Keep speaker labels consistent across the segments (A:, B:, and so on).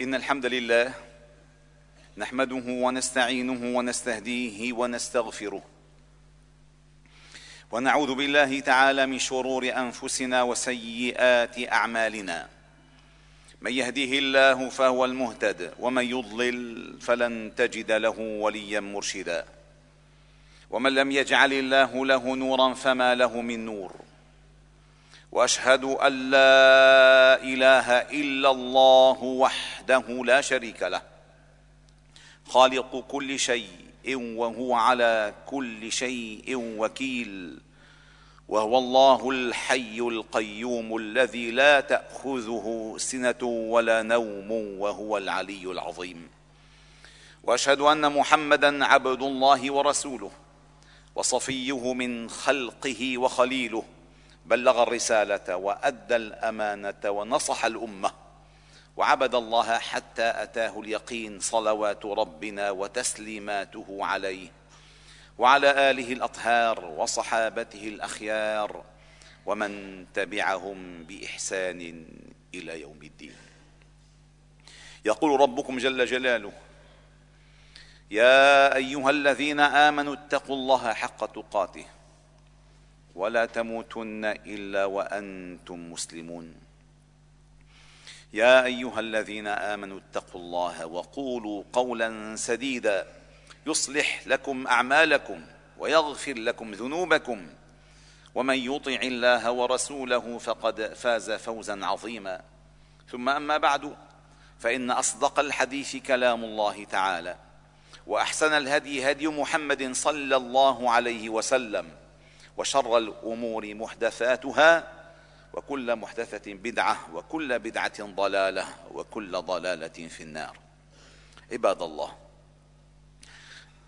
A: إن الحمد لله نحمده ونستعينه ونستهديه ونستغفره ونعوذ بالله تعالى من شرور أنفسنا وسيئات أعمالنا من يهديه الله فهو المهتد ومن يضلل فلن تجد له وليا مرشدا ومن لم يجعل الله له نورا فما له من نور واشهد ان لا اله الا الله وحده لا شريك له خالق كل شيء وهو على كل شيء وكيل وهو الله الحي القيوم الذي لا تاخذه سنه ولا نوم وهو العلي العظيم واشهد ان محمدا عبد الله ورسوله وصفيه من خلقه وخليله بلغ الرساله وادى الامانه ونصح الامه وعبد الله حتى اتاه اليقين صلوات ربنا وتسليماته عليه وعلى اله الاطهار وصحابته الاخيار ومن تبعهم باحسان الى يوم الدين يقول ربكم جل جلاله يا ايها الذين امنوا اتقوا الله حق تقاته ولا تموتن الا وانتم مسلمون يا ايها الذين امنوا اتقوا الله وقولوا قولا سديدا يصلح لكم اعمالكم ويغفر لكم ذنوبكم ومن يطع الله ورسوله فقد فاز فوزا عظيما ثم اما بعد فان اصدق الحديث كلام الله تعالى واحسن الهدي هدي محمد صلى الله عليه وسلم وشر الأمور محدثاتها وكل محدثة بدعة وكل بدعة ضلالة وكل ضلالة في النار عباد الله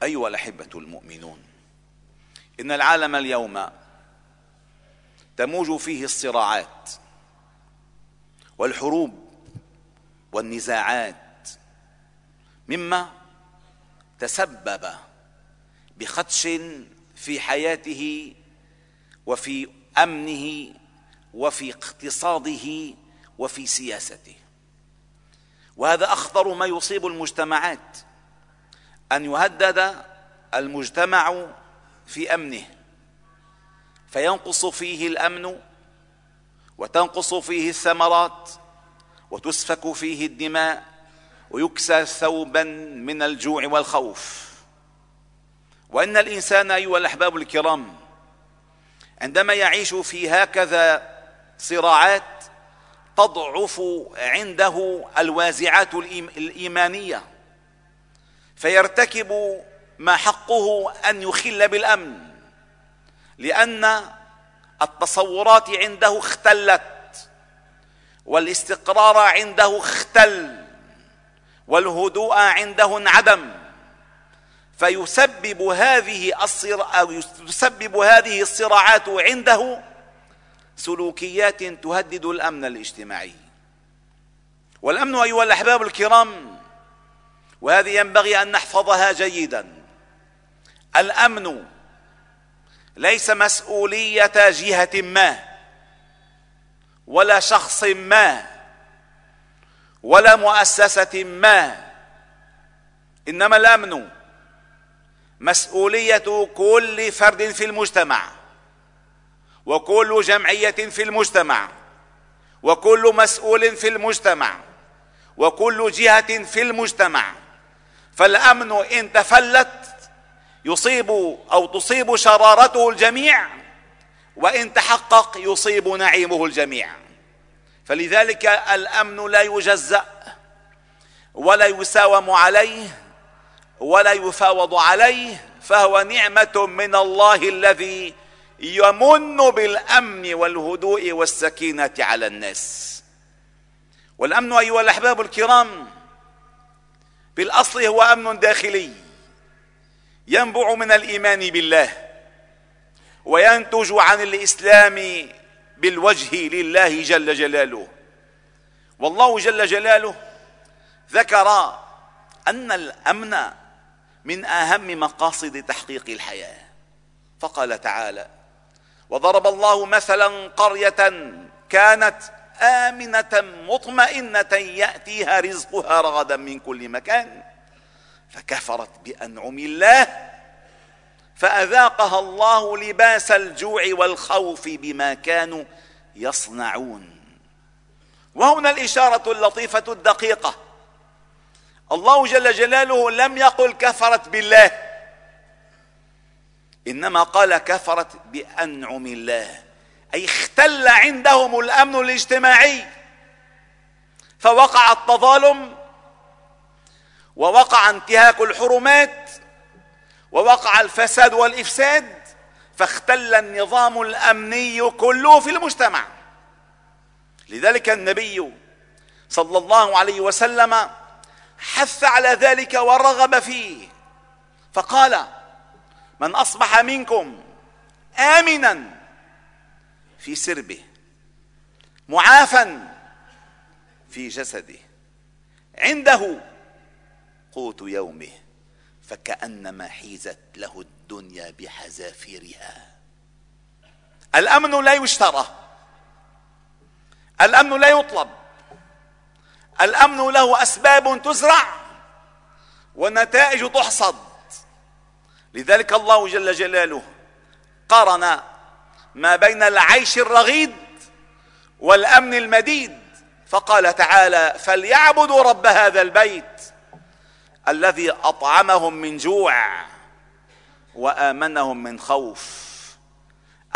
A: أيها الأحبة المؤمنون إن العالم اليوم تموج فيه الصراعات والحروب والنزاعات مما تسبب بخدش في حياته وفي امنه وفي اقتصاده وفي سياسته وهذا اخطر ما يصيب المجتمعات ان يهدد المجتمع في امنه فينقص فيه الامن وتنقص فيه الثمرات وتسفك فيه الدماء ويكسى ثوبا من الجوع والخوف وان الانسان ايها الاحباب الكرام عندما يعيش في هكذا صراعات تضعف عنده الوازعات الايمانيه فيرتكب ما حقه ان يخل بالامن لان التصورات عنده اختلت والاستقرار عنده اختل والهدوء عنده انعدم فيسبب هذه الصراع أو تسبب هذه الصراعات عنده سلوكيات تهدد الأمن الاجتماعي والأمن أيها الأحباب الكرام وهذه ينبغي أن نحفظها جيدا الأمن ليس مسؤولية جهة ما ولا شخص ما ولا مؤسسة ما إنما الأمن مسؤولية كل فرد في المجتمع وكل جمعية في المجتمع وكل مسؤول في المجتمع وكل جهة في المجتمع فالأمن إن تفلت يصيب أو تصيب شرارته الجميع وإن تحقق يصيب نعيمه الجميع فلذلك الأمن لا يجزأ ولا يساوم عليه ولا يفاوض عليه فهو نعمة من الله الذي يمن بالأمن والهدوء والسكينة على الناس والأمن أيها الأحباب الكرام بالأصل هو أمن داخلي ينبع من الإيمان بالله وينتج عن الإسلام بالوجه لله جل جلاله والله جل جلاله ذكر أن الأمن من اهم مقاصد تحقيق الحياه فقال تعالى وضرب الله مثلا قريه كانت امنه مطمئنه ياتيها رزقها رغدا من كل مكان فكفرت بانعم الله فاذاقها الله لباس الجوع والخوف بما كانوا يصنعون وهنا الاشاره اللطيفه الدقيقه الله جل جلاله لم يقل كفرت بالله انما قال كفرت بانعم الله اي اختل عندهم الامن الاجتماعي فوقع التظالم ووقع انتهاك الحرمات ووقع الفساد والافساد فاختل النظام الامني كله في المجتمع لذلك النبي صلى الله عليه وسلم حث على ذلك ورغب فيه فقال من اصبح منكم امنا في سربه معافا في جسده عنده قوت يومه فكانما حيزت له الدنيا بحذافيرها الامن لا يشترى الامن لا يطلب الامن له اسباب تزرع ونتائج تحصد لذلك الله جل جلاله قارن ما بين العيش الرغيد والامن المديد فقال تعالى فليعبدوا رب هذا البيت الذي اطعمهم من جوع وامنهم من خوف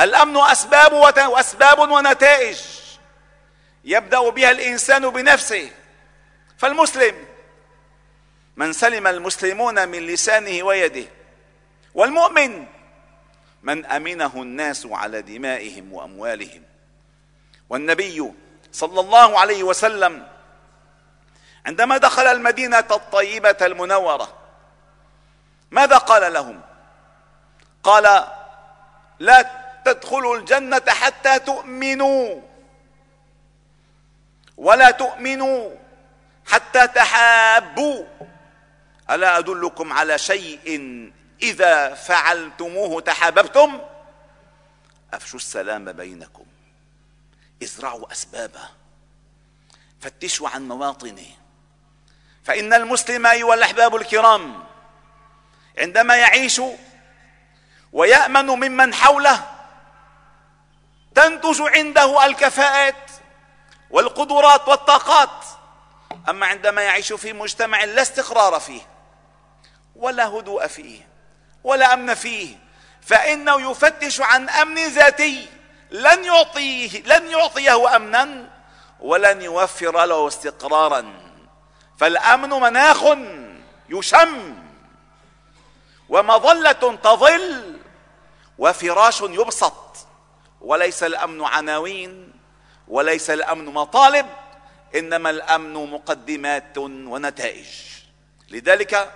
A: الامن اسباب واسباب ونتائج يبدا بها الانسان بنفسه فالمسلم من سلم المسلمون من لسانه ويده والمؤمن من امنه الناس على دمائهم واموالهم والنبي صلى الله عليه وسلم عندما دخل المدينه الطيبه المنوره ماذا قال لهم قال لا تدخلوا الجنه حتى تؤمنوا ولا تؤمنوا حتى تحابوا الا ادلكم على شيء اذا فعلتموه تحاببتم افشوا السلام بينكم ازرعوا اسبابه فتشوا عن مواطنه فان المسلم ايها الاحباب الكرام عندما يعيش ويامن ممن حوله تنتج عنده الكفاءات والقدرات والطاقات أما عندما يعيش في مجتمع لا استقرار فيه ولا هدوء فيه ولا أمن فيه فإنه يفتش عن أمن ذاتي لن يعطيه لن يعطيه أمنا ولن يوفر له استقرارا فالأمن مناخ يشم ومظلة تظل وفراش يبسط وليس الأمن عناوين وليس الأمن مطالب انما الامن مقدمات ونتائج لذلك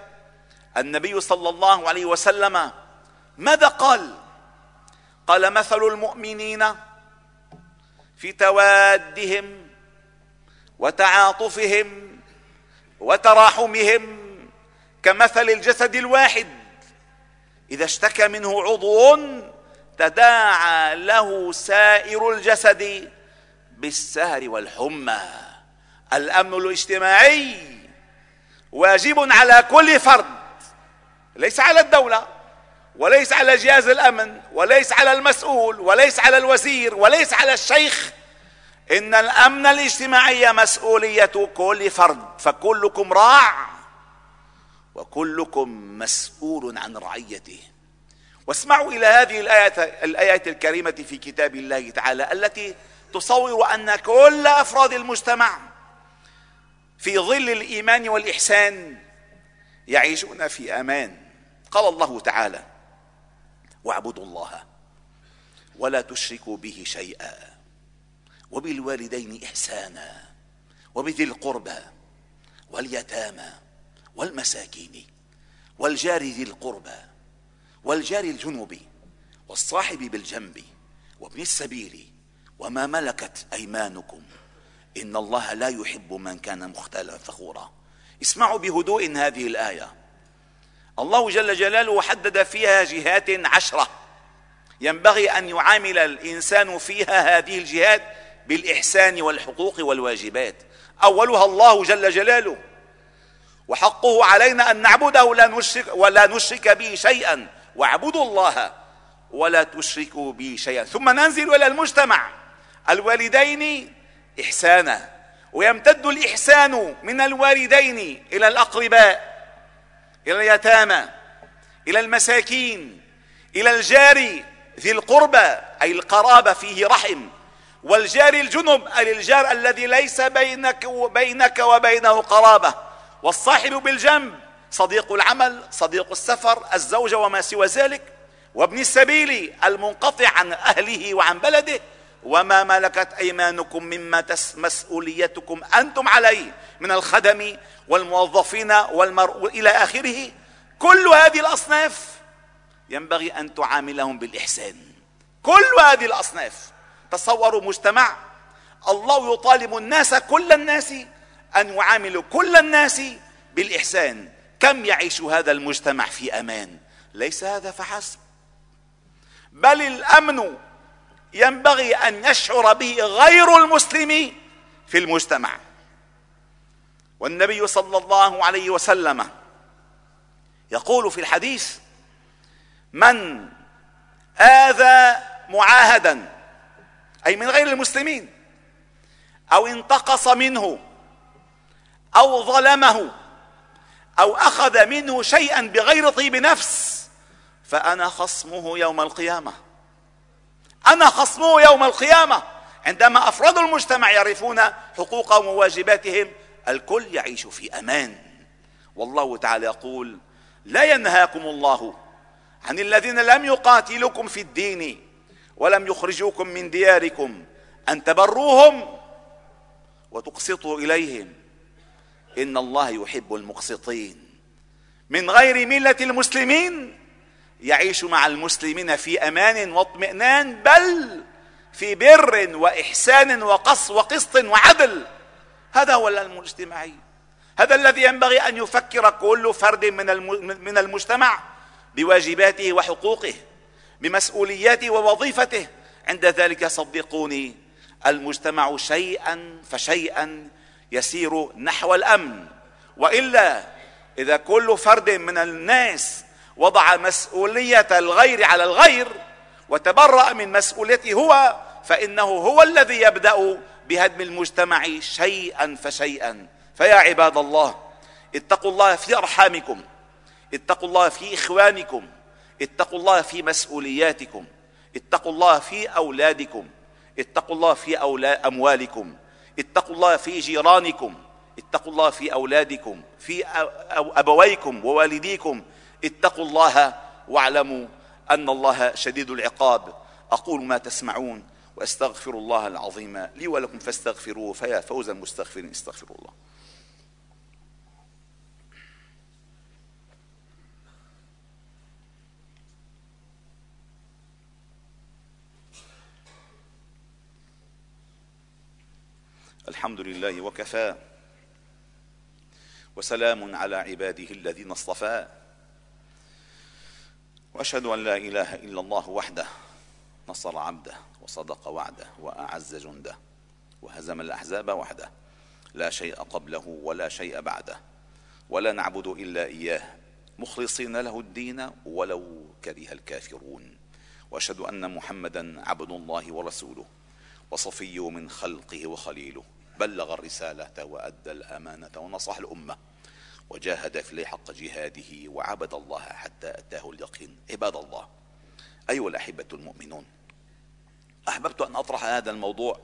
A: النبي صلى الله عليه وسلم ماذا قال قال مثل المؤمنين في توادهم وتعاطفهم وتراحمهم كمثل الجسد الواحد اذا اشتكى منه عضو تداعى له سائر الجسد بالسهر والحمى الامن الاجتماعي واجب على كل فرد ليس على الدوله وليس على جهاز الامن وليس على المسؤول وليس على الوزير وليس على الشيخ ان الامن الاجتماعي مسؤوليه كل فرد فكلكم راع وكلكم مسؤول عن رعيته واسمعوا الى هذه الايه الايه الكريمه في كتاب الله تعالى التي تصور ان كل افراد المجتمع في ظل الايمان والاحسان يعيشون في امان قال الله تعالى واعبدوا الله ولا تشركوا به شيئا وبالوالدين احسانا وبذي القربى واليتامى والمساكين والجار ذي القربى والجار الجنب والصاحب بالجنب وابن السبيل وما ملكت ايمانكم إن الله لا يحب من كان مختالا فخورا اسمعوا بهدوء هذه الآية الله جل جلاله حدد فيها جهات عشرة ينبغي أن يعامل الإنسان فيها هذه الجهات بالإحسان والحقوق والواجبات أولها الله جل جلاله وحقه علينا أن نعبده ولا نشرك ولا نشرك به شيئا واعبدوا الله ولا تشركوا به شيئا ثم ننزل إلى المجتمع الوالدين إحسانا ويمتد الإحسان من الوالدين إلى الأقرباء إلى اليتامى إلى المساكين إلى الجار ذي القربى أي القرابة فيه رحم والجار الجنب أي الجار الذي ليس بينك وبينك وبينه قرابة والصاحب بالجنب صديق العمل صديق السفر الزوجة وما سوى ذلك وابن السبيل المنقطع عن أهله وعن بلده وما ملكت ايمانكم مما مسؤوليتكم انتم عليه من الخدم والموظفين والمرء الى اخره كل هذه الاصناف ينبغي ان تعاملهم بالاحسان كل هذه الاصناف تصوروا مجتمع الله يطالب الناس كل الناس ان يعاملوا كل الناس بالاحسان كم يعيش هذا المجتمع في امان ليس هذا فحسب بل الامن ينبغي ان يشعر به غير المسلم في المجتمع والنبي صلى الله عليه وسلم يقول في الحديث من اذى معاهدا اي من غير المسلمين او انتقص منه او ظلمه او اخذ منه شيئا بغير طيب نفس فانا خصمه يوم القيامه أنا خصمه يوم القيامة عندما أفراد المجتمع يعرفون حقوقهم وواجباتهم الكل يعيش في أمان والله تعالى يقول لا ينهاكم الله عن الذين لم يقاتلوكم في الدين ولم يخرجوكم من دياركم أن تبروهم وتقسطوا إليهم إن الله يحب المقسطين من غير ملة المسلمين يعيش مع المسلمين في امان واطمئنان بل في بر واحسان وقص وقسط وعدل هذا هو الاجتماعي هذا الذي ينبغي ان يفكر كل فرد من من المجتمع بواجباته وحقوقه بمسؤولياته ووظيفته عند ذلك صدقوني المجتمع شيئا فشيئا يسير نحو الامن والا اذا كل فرد من الناس وضع مسؤوليه الغير على الغير وتبرأ من مسؤوليته هو فإنه هو الذي يبدأ بهدم المجتمع شيئا فشيئا فيا عباد الله اتقوا الله في أرحامكم اتقوا الله في إخوانكم اتقوا الله في مسؤولياتكم اتقوا الله في أولادكم اتقوا الله في أولا أموالكم اتقوا الله في جيرانكم اتقوا الله في أولادكم في أبويكم ووالديكم اتقوا الله واعلموا ان الله شديد العقاب اقول ما تسمعون واستغفر الله العظيم لي ولكم فاستغفروه فيا فوز المستغفرين استغفروا الله الحمد لله وكفى وسلام على عباده الذين اصطفى واشهد ان لا اله الا الله وحده نصر عبده وصدق وعده واعز جنده وهزم الاحزاب وحده لا شيء قبله ولا شيء بعده ولا نعبد الا اياه مخلصين له الدين ولو كره الكافرون واشهد ان محمدا عبد الله ورسوله وصفي من خلقه وخليله بلغ الرساله وادى الامانه ونصح الامه وجاهد في الله حق جهاده وعبد الله حتى أتاه اليقين عباد الله أيها الأحبة المؤمنون أحببت أن أطرح هذا الموضوع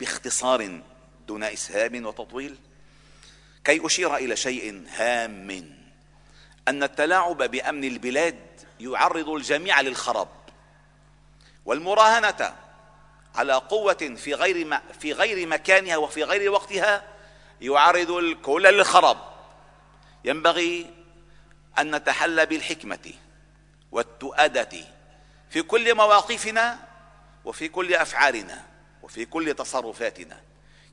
A: باختصار دون إسهاب وتطويل كي أشير إلى شيء هام أن التلاعب بأمن البلاد يعرض الجميع للخراب والمراهنة على قوة في غير في غير مكانها وفي غير وقتها يعرض الكل للخراب ينبغي ان نتحلى بالحكمه والتؤده في كل مواقفنا وفي كل افعالنا وفي كل تصرفاتنا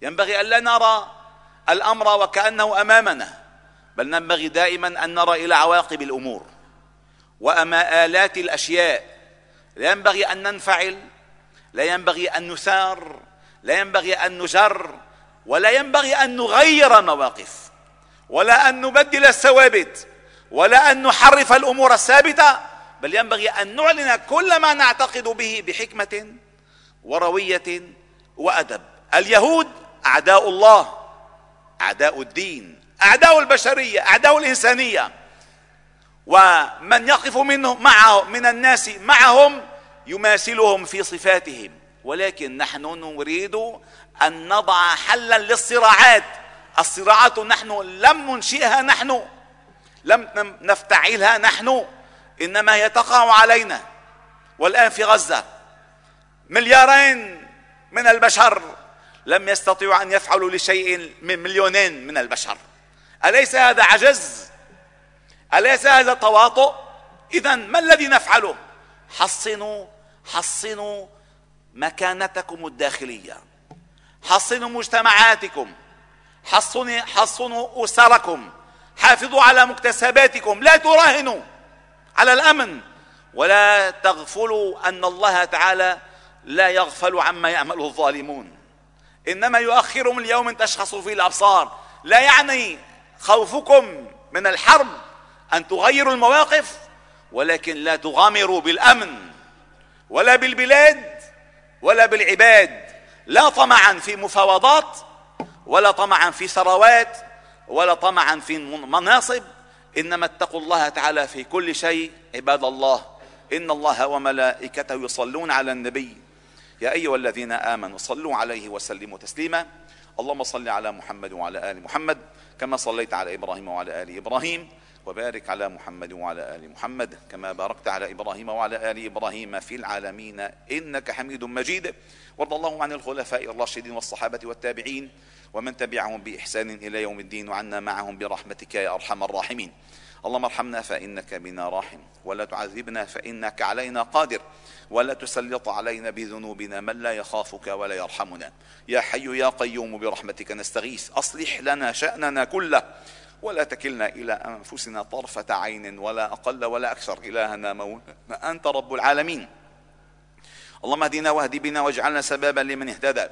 A: ينبغي ان لا نرى الامر وكانه امامنا بل ننبغي دائما ان نرى الى عواقب الامور وما الات الاشياء لا ينبغي ان ننفعل لا ينبغي ان نثار لا ينبغي ان نجر ولا ينبغي ان نغير مواقف ولا أن نبدل الثوابت ولا أن نحرف الأمور الثابتة بل ينبغي أن نعلن كل ما نعتقد به بحكمة وروية وأدب اليهود أعداء الله أعداء الدين أعداء البشرية أعداء الإنسانية ومن يقف منه مع من الناس معهم يماثلهم في صفاتهم ولكن نحن نريد أن نضع حلا للصراعات الصراعات نحن لم ننشئها نحن لم نفتعلها نحن انما هي تقع علينا والان في غزه مليارين من البشر لم يستطيعوا ان يفعلوا لشيء من مليونين من البشر اليس هذا عجز اليس هذا تواطؤ اذا ما الذي نفعله حصنوا حصنوا مكانتكم الداخليه حصنوا مجتمعاتكم حصنوا حصنوا أسركم حافظوا على مكتسباتكم لا تراهنوا على الأمن ولا تغفلوا أن الله تعالى لا يغفل عما يعمله الظالمون إنما يؤخرهم ليوم تشخص فيه الأبصار لا يعني خوفكم من الحرب أن تغيروا المواقف ولكن لا تغامروا بالأمن ولا بالبلاد ولا بالعباد لا طمعا في مفاوضات ولا طمعا في ثروات ولا طمعا في مناصب انما اتقوا الله تعالى في كل شيء عباد الله ان الله وملائكته يصلون على النبي يا ايها الذين امنوا صلوا عليه وسلموا تسليما اللهم صل على محمد وعلى آل محمد كما صليت على إبراهيم وعلى آل إبراهيم وبارك على محمد وعلى آل محمد كما باركت على إبراهيم وعلى آل إبراهيم في العالمين إنك حميد مجيد وارض اللهم عن الخلفاء الراشدين والصحابة والتابعين ومن تبعهم بإحسان إلى يوم الدين وعنا معهم برحمتك يا أرحم الراحمين اللهم ارحمنا فإنك بنا راحم ولا تعذبنا فإنك علينا قادر ولا تسلط علينا بذنوبنا من لا يخافك ولا يرحمنا يا حي يا قيوم برحمتك نستغيث أصلح لنا شأننا كله ولا تكلنا إلى أنفسنا طرفة عين ولا أقل ولا أكثر إلهنا مولانا أنت رب العالمين اللهم اهدنا واهد بنا واجعلنا سببا لمن اهتدى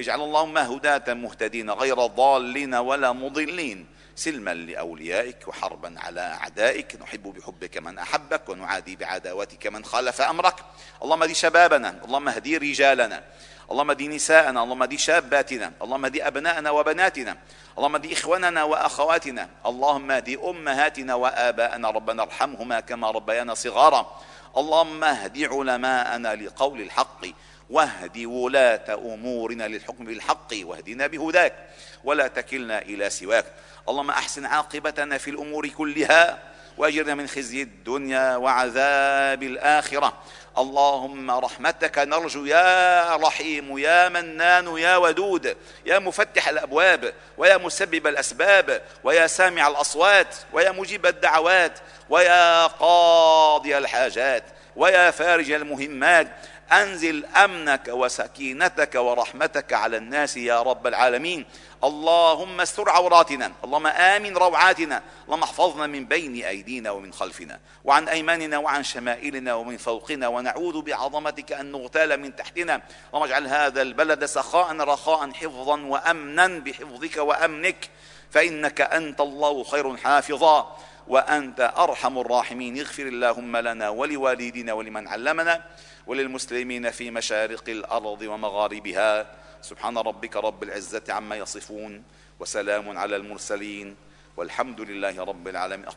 A: اجعل اللهم هداة مهتدين غير ضالين ولا مضلين سلما لاوليائك وحربا على اعدائك نحب بحبك من احبك ونعادي بعداوتك من خالف امرك اللهم دي شبابنا اللهم هدي رجالنا اللهم دي نساءنا اللهم دي شاباتنا اللهم دي أبنائنا وبناتنا اللهم دي إخواننا وأخواتنا اللهم دي أمهاتنا وآباءنا ربنا ارحمهما كما ربيانا صغارا اللهم اهد علماءنا لقول الحق واهد ولاة أمورنا للحكم بالحق واهدنا بهداك ولا تكلنا إلى سواك اللهم أحسن عاقبتنا في الأمور كلها وأجرنا من خزي الدنيا وعذاب الآخرة اللهم رحمتك نرجو يا رحيم يا منان يا ودود يا مفتح الابواب ويا مسبب الاسباب ويا سامع الاصوات ويا مجيب الدعوات ويا قاضي الحاجات ويا فارج المهمات انزل امنك وسكينتك ورحمتك على الناس يا رب العالمين اللهم استر عوراتنا اللهم امن روعاتنا اللهم احفظنا من بين ايدينا ومن خلفنا وعن ايماننا وعن شمائلنا ومن فوقنا ونعوذ بعظمتك ان نغتال من تحتنا اللهم اجعل هذا البلد سخاء رخاء حفظا وامنا بحفظك وامنك فانك انت الله خير حافظا وانت ارحم الراحمين اغفر اللهم لنا ولوالدينا ولمن علمنا وللمسلمين في مشارق الأرض ومغاربها سبحان ربك رب العزة عما يصفون وسلام على المرسلين والحمد لله رب العالمين